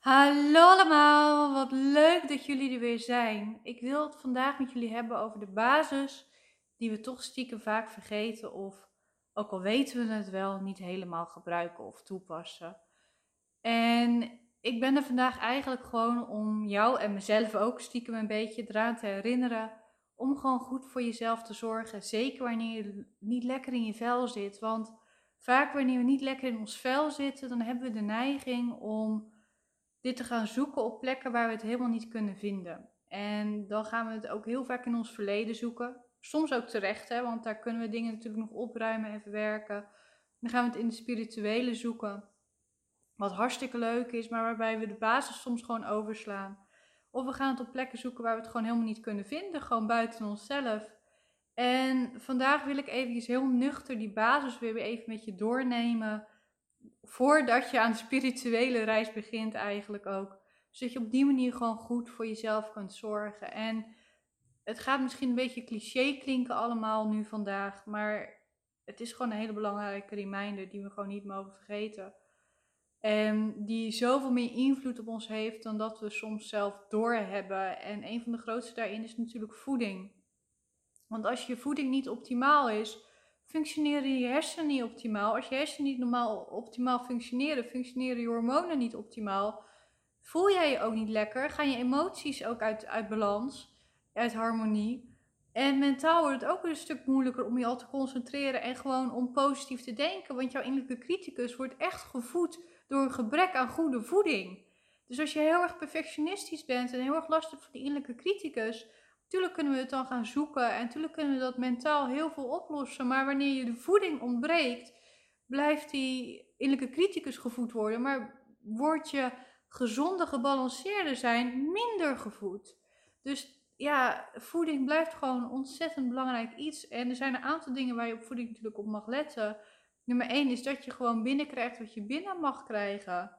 Hallo allemaal, wat leuk dat jullie er weer zijn. Ik wil het vandaag met jullie hebben over de basis die we toch stiekem vaak vergeten of ook al weten we het wel, niet helemaal gebruiken of toepassen. En ik ben er vandaag eigenlijk gewoon om jou en mezelf ook stiekem een beetje eraan te herinneren om gewoon goed voor jezelf te zorgen. Zeker wanneer je niet lekker in je vel zit. Want vaak wanneer we niet lekker in ons vel zitten, dan hebben we de neiging om dit te gaan zoeken op plekken waar we het helemaal niet kunnen vinden. En dan gaan we het ook heel vaak in ons verleden zoeken. Soms ook terecht, hè, want daar kunnen we dingen natuurlijk nog opruimen en verwerken. Dan gaan we het in de spirituele zoeken. Wat hartstikke leuk is, maar waarbij we de basis soms gewoon overslaan. Of we gaan het op plekken zoeken waar we het gewoon helemaal niet kunnen vinden, gewoon buiten onszelf. En vandaag wil ik eventjes heel nuchter die basis weer even met je doornemen voordat je aan de spirituele reis begint eigenlijk ook. Zodat je op die manier gewoon goed voor jezelf kunt zorgen. En het gaat misschien een beetje cliché klinken allemaal nu vandaag, maar het is gewoon een hele belangrijke reminder die we gewoon niet mogen vergeten. En die zoveel meer invloed op ons heeft dan dat we soms zelf doorhebben. En een van de grootste daarin is natuurlijk voeding. Want als je voeding niet optimaal is, functioneren je hersenen niet optimaal. Als je hersenen niet normaal optimaal functioneren, functioneren je hormonen niet optimaal. Voel jij je ook niet lekker, gaan je emoties ook uit, uit balans, uit harmonie. En mentaal wordt het ook weer een stuk moeilijker om je al te concentreren en gewoon om positief te denken. Want jouw innerlijke criticus wordt echt gevoed door een gebrek aan goede voeding. Dus als je heel erg perfectionistisch bent en heel erg last hebt van die innerlijke criticus, Tuurlijk kunnen we het dan gaan zoeken en tuurlijk kunnen we dat mentaal heel veel oplossen. Maar wanneer je de voeding ontbreekt, blijft die innerlijke criticus gevoed worden. Maar wordt je gezonde, gebalanceerde zijn minder gevoed. Dus ja, voeding blijft gewoon ontzettend belangrijk iets. En er zijn een aantal dingen waar je op voeding natuurlijk op mag letten. Nummer 1 is dat je gewoon binnenkrijgt wat je binnen mag krijgen.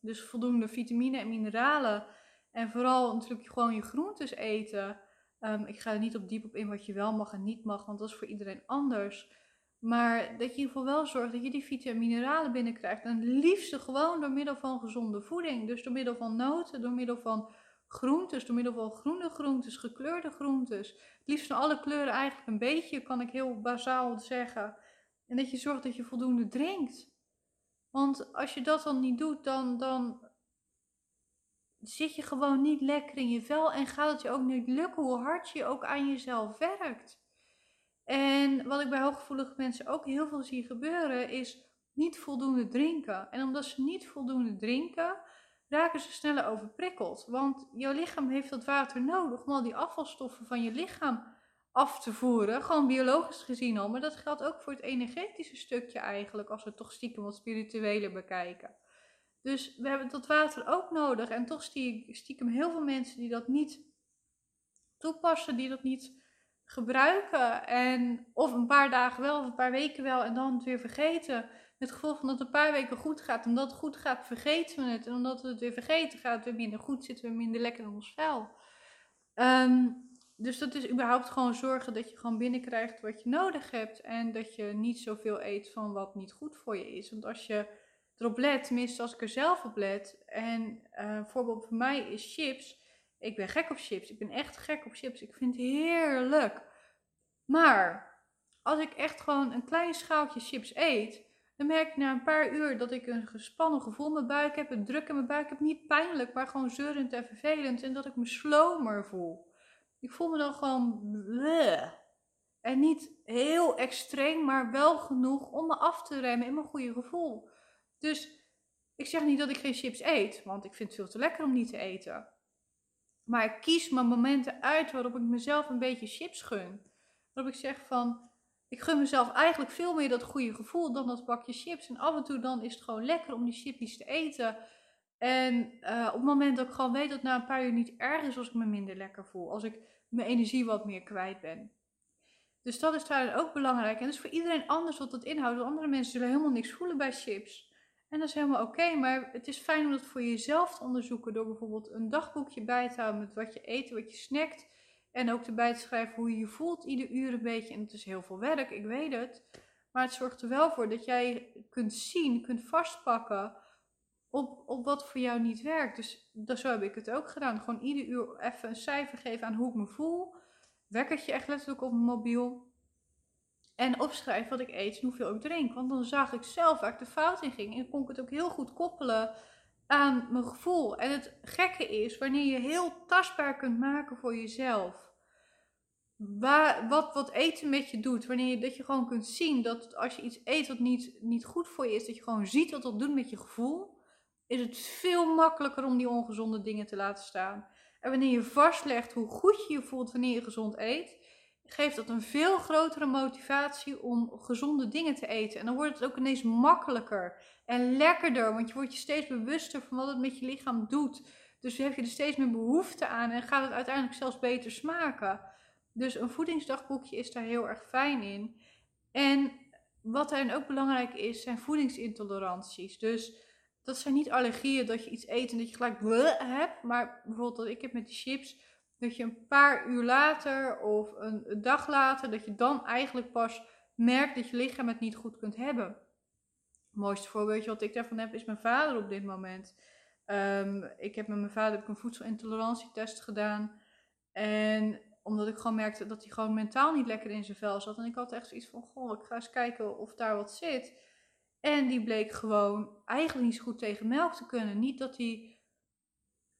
Dus voldoende vitamine en mineralen en vooral natuurlijk gewoon je groentes eten. Ehm, ik ga er niet op diep op in wat je wel mag en niet mag, want dat is voor iedereen anders. Maar dat je in ieder geval wel zorgt dat je die vitamine en mineralen binnenkrijgt. En het liefste gewoon door middel van gezonde voeding. Dus door middel van noten, door middel van groentes, door middel van groene groentes, gekleurde groentes. Het liefst van alle kleuren eigenlijk een beetje, kan ik heel bazaal zeggen. En dat je zorgt dat je voldoende drinkt. Want als je dat dan niet doet, dan, dan zit je gewoon niet lekker in je vel en gaat het je ook niet lukken hoe hard je ook aan jezelf werkt. En wat ik bij hooggevoelige mensen ook heel veel zie gebeuren is niet voldoende drinken. En omdat ze niet voldoende drinken, raken ze sneller overprikkeld. Want jouw lichaam heeft dat water nodig om al die afvalstoffen van je lichaam af te voeren. Gewoon biologisch gezien al. Maar dat geldt ook voor het energetische stukje eigenlijk, als we toch stiekem wat spiritueler bekijken. Dus we hebben dat water ook nodig. En toch stiekem heel veel mensen die dat niet toepassen, die dat niet gebruiken. En of een paar dagen wel, of een paar weken wel, en dan het weer vergeten. Met het gevoel van dat het een paar weken goed gaat. Omdat het goed gaat, vergeten we het. En omdat we het weer vergeten, gaat het weer minder goed, zitten we minder lekker in ons vel. Ehm, dus dat is überhaupt gewoon zorgen dat je gewoon binnenkrijgt wat je nodig hebt. En dat je niet zoveel eet van wat niet goed voor je is. Want als je erop let, tenminste als ik er zelf op let. En uh, voorbeeld voor mij is chips. Ik ben gek op chips. Ik ben echt gek op chips. Ik vind het heerlijk. Maar als ik echt gewoon een klein schaaltje chips eet, dan merk ik na een paar uur dat ik een gespannen gevoel in mijn buik heb, een druk in mijn buik heb. Niet pijnlijk, maar gewoon zeurend en vervelend. En dat ik me slomer voel. Ik voel me dan gewoon bleh. En niet heel extreem, maar wel genoeg om me af te remmen in mijn goede gevoel. Dus ik zeg niet dat ik geen chips eet, want ik vind het veel te lekker om niet te eten. Maar ik kies mijn momenten uit waarop ik mezelf een beetje chips gun. Waarop ik zeg van, ik gun mezelf eigenlijk veel meer dat goede gevoel dan dat bakje chips. En af en toe dan is het gewoon lekker om die chipjes te eten. En uh, op het moment dat ik gewoon weet dat na een paar uur niet erg is als ik me minder lekker voel. Als ik mijn energie wat meer kwijt ben. Dus dat is daarin ook belangrijk. En dat is voor iedereen anders wat dat inhoudt. Want andere mensen zullen helemaal niks voelen bij chips. En dat is helemaal oké, maar het is fijn om dat voor jezelf te onderzoeken door bijvoorbeeld een dagboekje bij te houden met wat je eet, wat je snackt. En ook erbij te schrijven hoe je je voelt ieder uur een beetje. En het is heel veel werk, ik weet het. Maar het zorgt er wel voor dat jij kunt zien, kunt vastpakken op, op wat voor jou niet werkt. Dus dat, zo heb ik het ook gedaan. Gewoon ieder uur even een cijfer geven aan hoe ik me voel. Wekkertje echt letterlijk op mijn mobiel. En opschrijven wat ik eet en hoeveel ik drink. Want dan zag ik zelf waar ik de fout in ging. En kon ik het ook heel goed koppelen aan mijn gevoel. En het gekke is, wanneer je heel tastbaar kunt maken voor jezelf. Wat, wat eten met je doet. Wanneer je, dat je gewoon kunt zien dat als je iets eet wat niet, niet goed voor je is. Dat je gewoon ziet wat dat doet met je gevoel. Is het veel makkelijker om die ongezonde dingen te laten staan. En wanneer je vastlegt hoe goed je je voelt wanneer je gezond eet geeft dat een veel grotere motivatie om gezonde dingen te eten. En dan wordt het ook ineens makkelijker en lekkerder, want je wordt je steeds bewuster van wat het met je lichaam doet. Dus heb je er steeds meer behoefte aan en gaat het uiteindelijk zelfs beter smaken. Dus een voedingsdagboekje is daar heel erg fijn in. En wat daarin ook belangrijk is, zijn voedingsintoleranties. Dus dat zijn niet allergieën dat je iets eet en dat je gelijk hebt. Maar bijvoorbeeld dat ik heb met die chips dat je een paar uur later of een, dag later, dat je dan eigenlijk pas merkt dat je lichaam het niet goed kunt hebben. Het mooiste voorbeeldje wat ik daarvan heb is mijn vader op dit moment. Ehm, ik heb met mijn vader een voedselintolerantietest gedaan. En omdat ik gewoon merkte dat hij gewoon mentaal niet lekker in zijn vel zat. En ik had echt zoiets van, goh, ik ga eens kijken of daar wat zit. En die bleek gewoon eigenlijk niet zo goed tegen melk te kunnen. Niet dat hij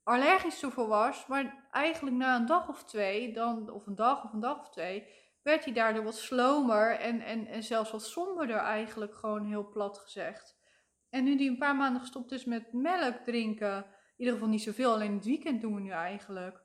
allergisch ervoor was. Maar eigenlijk na een dag of twee, dan, of een dag of een dag of twee, werd hij daardoor wat slomer en, en, en zelfs wat somberder eigenlijk, gewoon heel plat gezegd. En nu die een paar maanden gestopt is met melk drinken, in ieder geval niet zoveel, alleen het weekend doen we nu eigenlijk,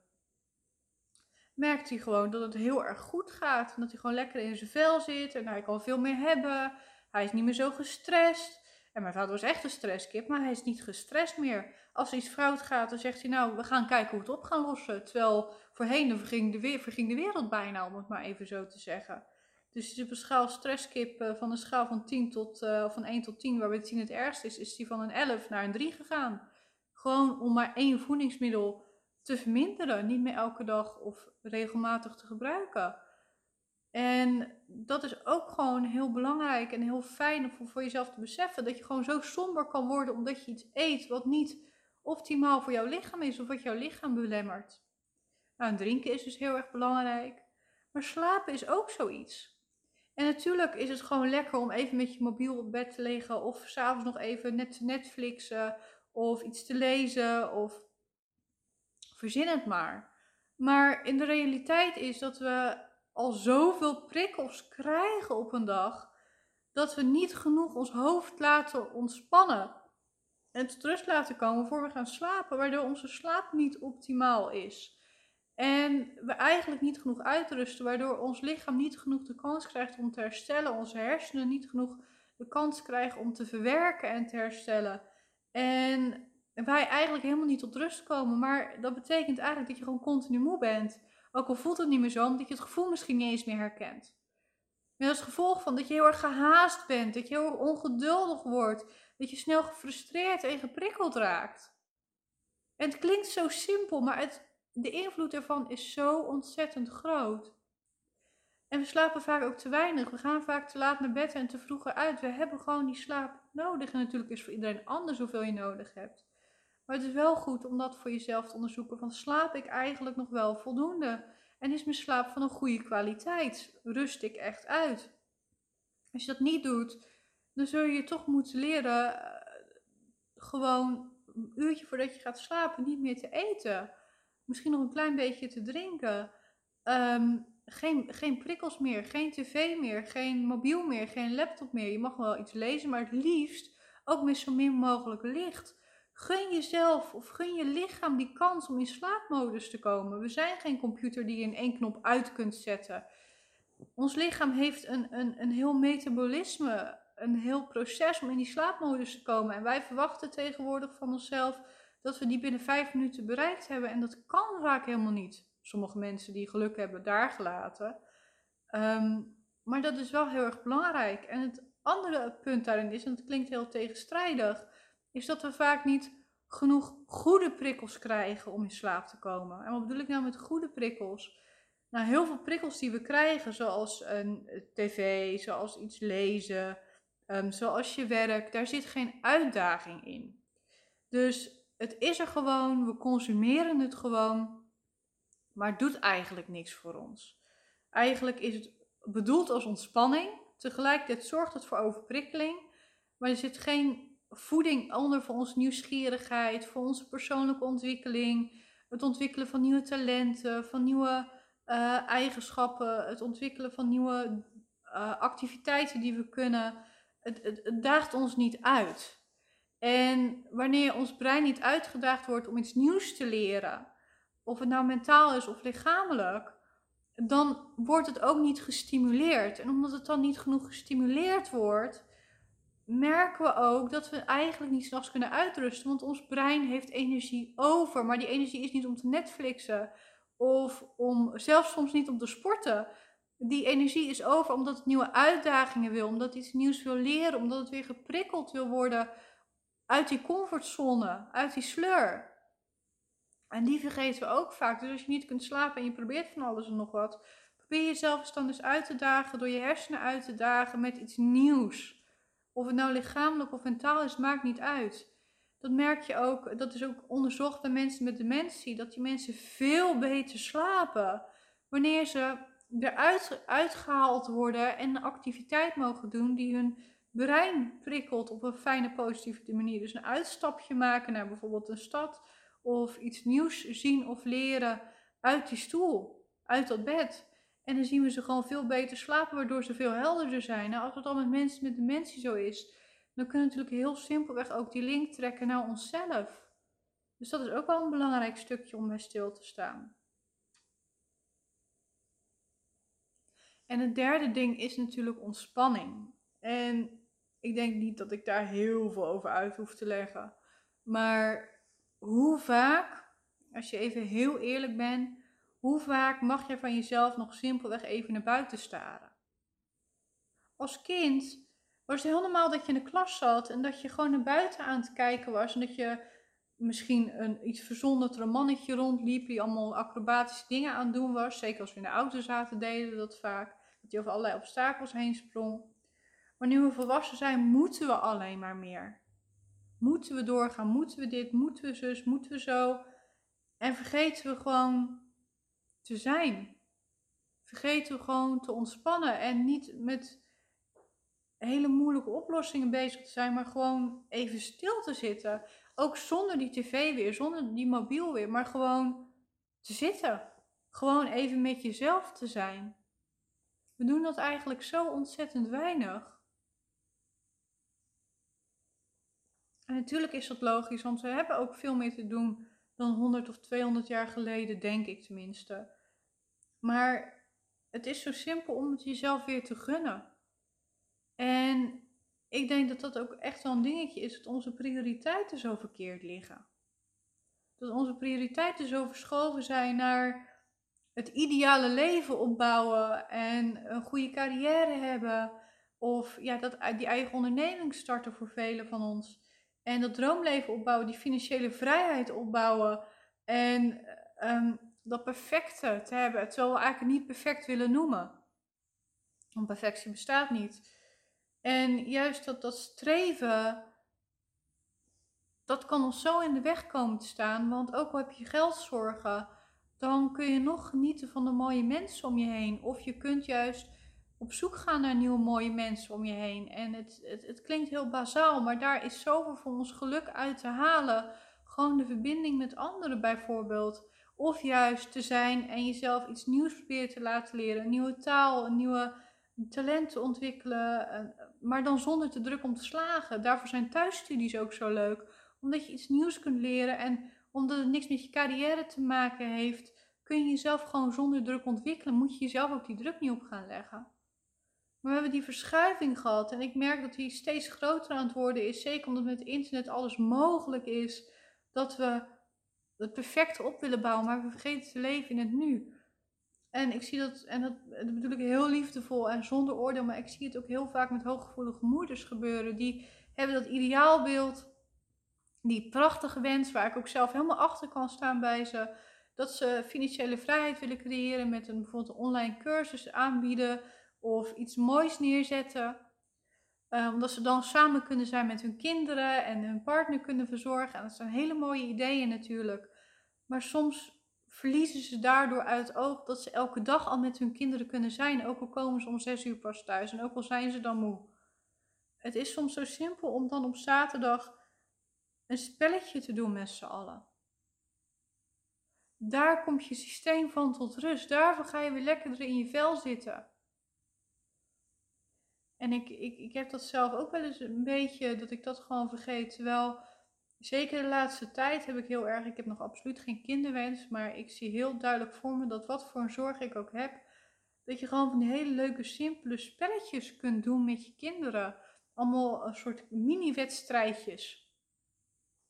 merkt hij gewoon dat het heel erg goed gaat. En dat hij gewoon lekker in zijn vel zit en hij kan veel meer hebben. Hij is niet meer zo gestrest. En mijn vader was echt een stresskip, maar hij is niet gestrest meer als er iets fout gaat, dan zegt hij nou, we gaan kijken hoe we het op gaan lossen. Terwijl voorheen verging de, de wereld bijna, om het maar even zo te zeggen. Dus is op een schaal stresskip uh, van een schaal van, 10 tot, uh, van 1 tot 10, waarbij 10 het ergst is, is die van een 11 naar een 3 gegaan. Gewoon om maar één voedingsmiddel te verminderen. Niet meer elke dag of regelmatig te gebruiken. En dat is ook gewoon heel belangrijk en heel fijn om voor jezelf te beseffen. Dat je gewoon zo somber kan worden omdat je iets eet wat niet optimaal voor jouw lichaam is of wat jouw lichaam belemmert. Nou, drinken is dus heel erg belangrijk. Maar slapen is ook zoiets. En natuurlijk is het gewoon lekker om even met je mobiel op bed te liggen of s'avonds nog even net Netflixen of iets te lezen of verzin het maar. Maar in de realiteit is dat we al zoveel prikkels krijgen op een dag dat we niet genoeg ons hoofd laten ontspannen en tot rust laten komen voor we gaan slapen, waardoor onze slaap niet optimaal is. En we eigenlijk niet genoeg uitrusten, waardoor ons lichaam niet genoeg de kans krijgt om te herstellen, onze hersenen niet genoeg de kans krijgen om te verwerken en te herstellen. En wij eigenlijk helemaal niet tot rust komen, maar dat betekent eigenlijk dat je gewoon continu moe bent. Ook al voelt het niet meer zo, omdat je het gevoel misschien niet eens meer herkent. Met als gevolg van dat je heel erg gehaast bent, dat je heel erg ongeduldig wordt, dat je snel gefrustreerd en geprikkeld raakt. En het klinkt zo simpel, maar het, de invloed ervan is zo ontzettend groot. En we slapen vaak ook te weinig. We gaan vaak te laat naar bed en te vroeg uit. We hebben gewoon die slaap nodig. En natuurlijk is voor iedereen anders hoeveel je nodig hebt. Maar het is wel goed om dat voor jezelf te onderzoeken. Van slaap ik eigenlijk nog wel voldoende? En is mijn slaap van een goede kwaliteit? Rust ik echt uit? Als je dat niet doet, dan zul je toch moeten leren uh, gewoon een uurtje voordat je gaat slapen niet meer te eten. Misschien nog een klein beetje te drinken. Um, geen, geen prikkels meer, geen tv meer, geen mobiel meer, geen laptop meer. Je mag wel iets lezen, maar het liefst ook met zo min mogelijk licht. Gun jezelf of gun je lichaam die kans om in slaapmodus te komen. We zijn geen computer die je in één knop uit kunt zetten. Ons lichaam heeft een, een, een heel metabolisme een heel proces om in die slaapmodus te komen. En wij verwachten tegenwoordig van onszelf dat we die binnen vijf minuten bereikt hebben. En dat kan vaak helemaal niet. Sommige mensen die geluk hebben, daar gelaten. Ehm, maar dat is wel heel erg belangrijk. En het andere punt daarin is, en het klinkt heel tegenstrijdig, is dat we vaak niet genoeg goede prikkels krijgen om in slaap te komen. En wat bedoel ik nou met goede prikkels? Nou, heel veel prikkels die we krijgen, zoals een tv, zoals iets lezen, Um, zoals je werk, daar zit geen uitdaging in. Dus het is er gewoon, we consumeren het gewoon, maar het doet eigenlijk niks voor ons. Eigenlijk is het bedoeld als ontspanning. Tegelijkertijd zorgt het voor overprikkeling, maar er zit geen voeding onder voor onze nieuwsgierigheid, voor onze persoonlijke ontwikkeling, het ontwikkelen van nieuwe talenten, van nieuwe uh, eigenschappen, het ontwikkelen van nieuwe uh, activiteiten die we kunnen. Het, het, daagt ons niet uit. En wanneer ons brein niet uitgedaagd wordt om iets nieuws te leren, of het nou mentaal is of lichamelijk, dan wordt het ook niet gestimuleerd. En omdat het dan niet genoeg gestimuleerd wordt, merken we ook dat we eigenlijk niet s'nachts kunnen uitrusten. Want ons brein heeft energie over. Maar die energie is niet om te Netflixen. Of om zelfs soms niet om te sporten. Die energie is over omdat het nieuwe uitdagingen wil. Omdat het iets nieuws wil leren. Omdat het weer geprikkeld wil worden uit die comfortzone. Uit die sleur. En die vergeten we ook vaak. Dus als je niet kunt slapen en je probeert van alles en nog wat. Probeer jezelf eens dan dus uit te dagen. Door je hersenen uit te dagen met iets nieuws. Of het nou lichamelijk of mentaal is, maakt niet uit. Dat merk je ook, dat is ook onderzocht bij mensen met dementie, dat die mensen veel beter slapen wanneer ze eruit uitgehaald worden en een activiteit mogen doen die hun brein prikkelt op een fijne, positieve manier. Dus een uitstapje maken naar bijvoorbeeld een stad of iets nieuws zien of leren uit die stoel, uit dat bed. En dan zien we ze gewoon veel beter slapen, waardoor ze veel helderder zijn. Nou, als het al met mensen met dementie zo is, dan kunnen we natuurlijk heel simpelweg ook die link trekken naar onszelf. Dus dat is ook wel een belangrijk stukje om bij stil te staan. En het derde ding is natuurlijk ontspanning. En ik denk niet dat ik daar heel veel over uit hoef te leggen. Maar hoe vaak, als je even heel eerlijk bent, hoe vaak mag je van jezelf nog simpelweg even naar buiten staren? Als kind was het heel normaal dat je in de klas zat en dat je gewoon naar buiten aan het kijken was. En dat je misschien een iets verzonderd mannetje rondliep die allemaal acrobatische dingen aan het doen was. Zeker als we in de auto zaten deden we dat vaak. Dat hij over allerlei obstakels heen sprong. Maar nu we volwassen zijn, moeten we alleen maar meer. Moeten we doorgaan? Moeten we dit? Moeten we zus? Moeten we zo? En vergeten we gewoon te zijn. Vergeten we gewoon te ontspannen en niet met hele moeilijke oplossingen bezig te zijn, maar gewoon even stil te zitten. Ook zonder die tv weer, zonder die mobiel weer, maar gewoon te zitten. Gewoon even met jezelf te zijn. We doen dat eigenlijk zo ontzettend weinig. En natuurlijk is dat logisch, want we hebben ook veel meer te doen dan 100 of 200 jaar geleden, denk ik tenminste. Maar het is zo simpel om het jezelf weer te gunnen. En ik denk dat dat ook echt wel een dingetje is, dat onze prioriteiten zo verkeerd liggen. Dat onze prioriteiten zo verschoven zijn naar het ideale leven opbouwen en een goede carrière hebben. Of ja, dat, die eigen onderneming starten voor velen van ons. En dat droomleven opbouwen, die financiële vrijheid opbouwen. En um, dat perfecte te hebben, terwijl we eigenlijk niet perfect willen noemen. Want perfectie bestaat niet. En juist dat, dat streven, dat kan ons zo in de weg komen te staan. Want ook al heb je geldzorgen, dan kun je nog genieten van de mooie mensen om je heen. Of je kunt juist op zoek gaan naar nieuwe mooie mensen om je heen. En het, het, het klinkt heel bazaal, maar daar is zoveel voor ons geluk uit te halen. Gewoon de verbinding met anderen bijvoorbeeld. Of juist te zijn en jezelf iets nieuws proberen te laten leren. Een nieuwe taal, een nieuwe talent te ontwikkelen. Maar dan zonder te druk om te slagen. Daarvoor zijn thuisstudies ook zo leuk. Omdat je iets nieuws kunt leren. En omdat het niks met je carrière te maken heeft. Kun je jezelf gewoon zonder druk ontwikkelen. Moet je jezelf ook die druk niet op gaan leggen. Maar we hebben die verschuiving gehad. En ik merk dat die steeds groter aan het worden is. Zeker omdat met het internet alles mogelijk is. Dat we het perfecte op willen bouwen, maar we vergeten te leven in het nu. En ik zie dat, en dat, dat bedoel ik heel liefdevol en zonder oordeel, maar ik zie het ook heel vaak met hooggevoelige moeders gebeuren. Die hebben dat ideaalbeeld, die prachtige wens, waar ik ook zelf helemaal achter kan staan bij ze. Dat ze financiële vrijheid willen creëren met een bijvoorbeeld een online cursus aanbieden of iets moois neerzetten. Uh, omdat ze dan samen kunnen zijn met hun kinderen en hun partner kunnen verzorgen. En dat zijn hele mooie ideeën natuurlijk. Maar soms verliezen ze daardoor uit oog dat ze elke dag al met hun kinderen kunnen zijn. Ook al komen ze om zes uur pas thuis en ook al zijn ze dan moe. Het is soms zo simpel om dan op zaterdag een spelletje te doen met z'n allen. Daar komt je systeem van tot rust. Daarvoor ga je weer lekker in je vel zitten. En ik, ik, ik heb dat zelf ook wel eens een beetje, dat ik dat gewoon vergeet. Terwijl, zeker de laatste tijd heb ik heel erg, ik heb nog absoluut geen kinderwens, maar ik zie heel duidelijk voor me dat wat voor een zorg ik ook heb, dat je gewoon van die hele leuke, simpele spelletjes kunt doen met je kinderen. Allemaal een soort mini-wedstrijdjes.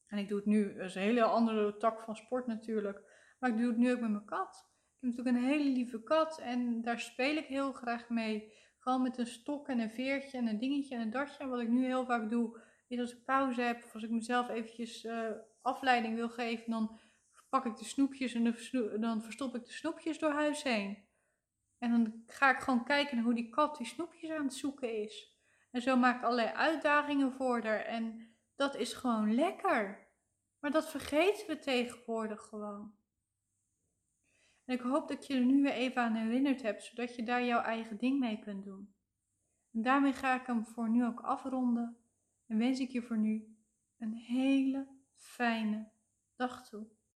En ik doe het nu, dat is een hele andere tak van sport natuurlijk. Maar ik doe het nu ook met mijn kat. Ik heb natuurlijk een hele lieve kat en daar speel ik heel graag mee. Gewoon met een stok en een veertje en een dingetje en een datje. En wat ik nu heel vaak doe, is als ik pauze heb of als ik mezelf eventjes uh, afleiding wil geven, dan pak ik de snoepjes en dan verstop ik de snoepjes door huis heen. En dan ga ik gewoon kijken hoe die kat die snoepjes aan het zoeken is. En zo maak ik allerlei uitdagingen voor haar. En dat is gewoon lekker. Maar dat vergeten we tegenwoordig gewoon. En ik hoop dat je er nu weer even aan herinnerd hebt, zodat je daar jouw eigen ding mee kunt doen. En daarmee ga ik hem voor nu ook afronden en wens ik je voor nu een hele fijne dag toe.